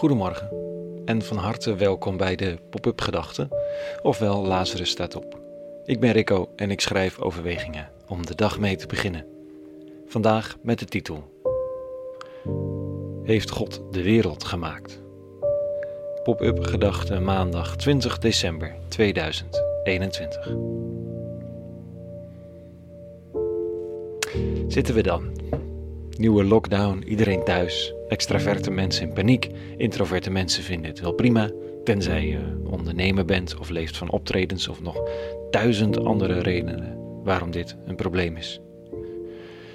Goedemorgen en van harte welkom bij de Pop-up Gedachten, ofwel Lazarus staat op. Ik ben Rico en ik schrijf overwegingen om de dag mee te beginnen. Vandaag met de titel Heeft God de wereld gemaakt? Pop-up Gedachten maandag 20 december 2021. Zitten we dan? Nieuwe lockdown, iedereen thuis. Extraverte mensen in paniek. Introverte mensen vinden het wel prima. Tenzij je ondernemer bent of leeft van optredens of nog duizend andere redenen waarom dit een probleem is.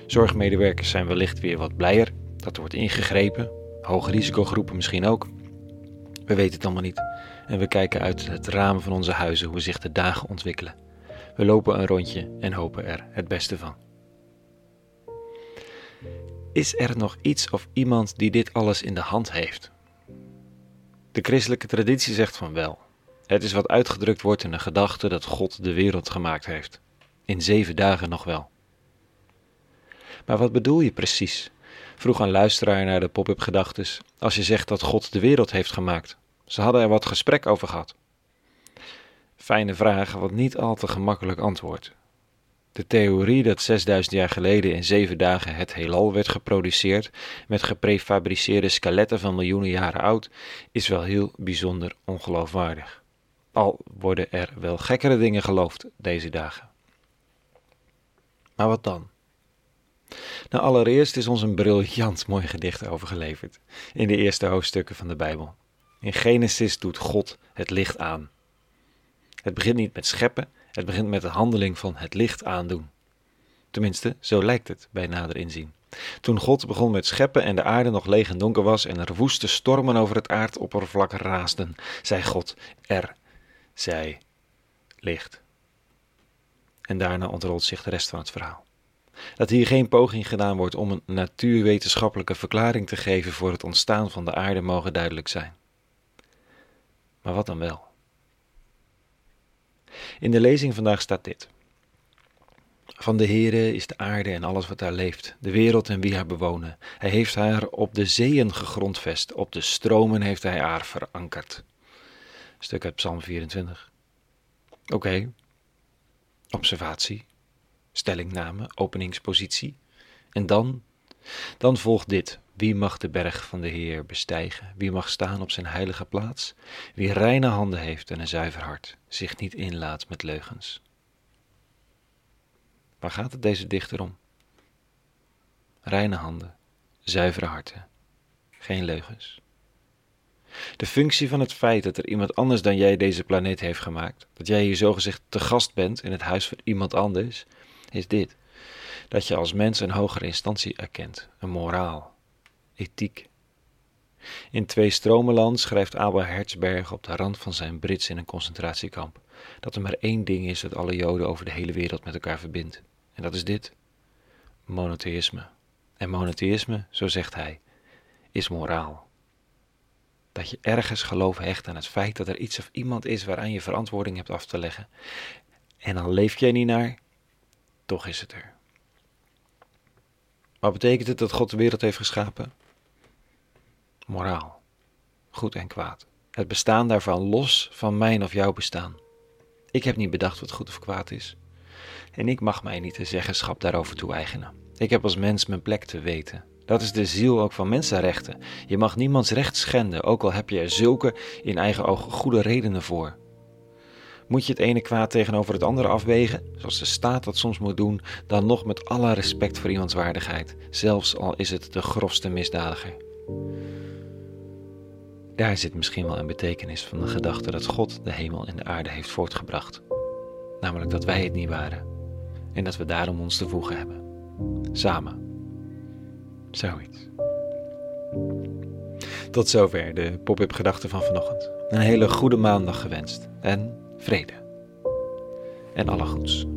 Zorgmedewerkers zijn wellicht weer wat blijer dat wordt ingegrepen. Hoge risicogroepen misschien ook. We weten het allemaal niet. En we kijken uit het raam van onze huizen hoe zich de dagen ontwikkelen. We lopen een rondje en hopen er het beste van. Is er nog iets of iemand die dit alles in de hand heeft? De christelijke traditie zegt van wel. Het is wat uitgedrukt wordt in de gedachte dat God de wereld gemaakt heeft. In zeven dagen nog wel. Maar wat bedoel je precies? Vroeg een luisteraar naar de pop-up gedachtes als je zegt dat God de wereld heeft gemaakt. Ze hadden er wat gesprek over gehad. Fijne vraag, wat niet al te gemakkelijk antwoord. De theorie dat 6000 jaar geleden in zeven dagen het heelal werd geproduceerd met geprefabriceerde skeletten van miljoenen jaren oud is wel heel bijzonder ongeloofwaardig. Al worden er wel gekkere dingen geloofd deze dagen. Maar wat dan? Nou, allereerst is ons een briljant mooi gedicht overgeleverd in de eerste hoofdstukken van de Bijbel. In Genesis doet God het licht aan. Het begint niet met scheppen, het begint met de handeling van het licht aandoen. Tenminste, zo lijkt het bij nader inzien. Toen God begon met scheppen en de aarde nog leeg en donker was en er woeste stormen over het aardoppervlak raasden, zei God: Er zij licht. En daarna ontrolt zich de rest van het verhaal. Dat hier geen poging gedaan wordt om een natuurwetenschappelijke verklaring te geven voor het ontstaan van de aarde mogen duidelijk zijn. Maar wat dan wel? In de lezing vandaag staat dit. Van de Heere is de aarde en alles wat daar leeft, de wereld en wie haar bewonen. Hij heeft haar op de zeeën gegrondvest, op de stromen heeft hij haar verankerd. Stuk uit Psalm 24. Oké. Observatie, stellingname, openingspositie. En dan, dan volgt dit. Wie mag de berg van de Heer bestijgen? Wie mag staan op zijn heilige plaats? Wie reine handen heeft en een zuiver hart, zich niet inlaat met leugens. Waar gaat het deze dichter om? Reine handen, zuivere harten, geen leugens. De functie van het feit dat er iemand anders dan jij deze planeet heeft gemaakt, dat jij hier zogezegd te gast bent in het huis van iemand anders, is dit: dat je als mens een hogere instantie erkent, een moraal, ethiek. In Twee Stromenland schrijft Abel Herzberg op de rand van zijn Brits in een concentratiekamp dat er maar één ding is dat alle Joden over de hele wereld met elkaar verbindt. En dat is dit: monotheïsme. En monotheïsme, zo zegt hij, is moraal. Dat je ergens geloof hecht aan het feit dat er iets of iemand is waaraan je verantwoording hebt af te leggen. En al leef jij niet naar, toch is het er. Wat betekent het dat God de wereld heeft geschapen? moraal, goed en kwaad. Het bestaan daarvan los van mijn of jouw bestaan. Ik heb niet bedacht wat goed of kwaad is. En ik mag mij niet de zeggenschap daarover toe-eigenen. Ik heb als mens mijn plek te weten. Dat is de ziel ook van mensenrechten. Je mag niemands recht schenden, ook al heb je er zulke in eigen ogen goede redenen voor. Moet je het ene kwaad tegenover het andere afwegen, zoals de staat dat soms moet doen, dan nog met alle respect voor iemands waardigheid, zelfs al is het de grofste misdadiger. Daar zit misschien wel een betekenis van de gedachte dat God de hemel en de aarde heeft voortgebracht. Namelijk dat wij het niet waren en dat we daarom ons te voegen hebben. Samen. Zoiets. Tot zover de pop-up gedachten van vanochtend. Een hele goede maandag gewenst en vrede. En alle goeds.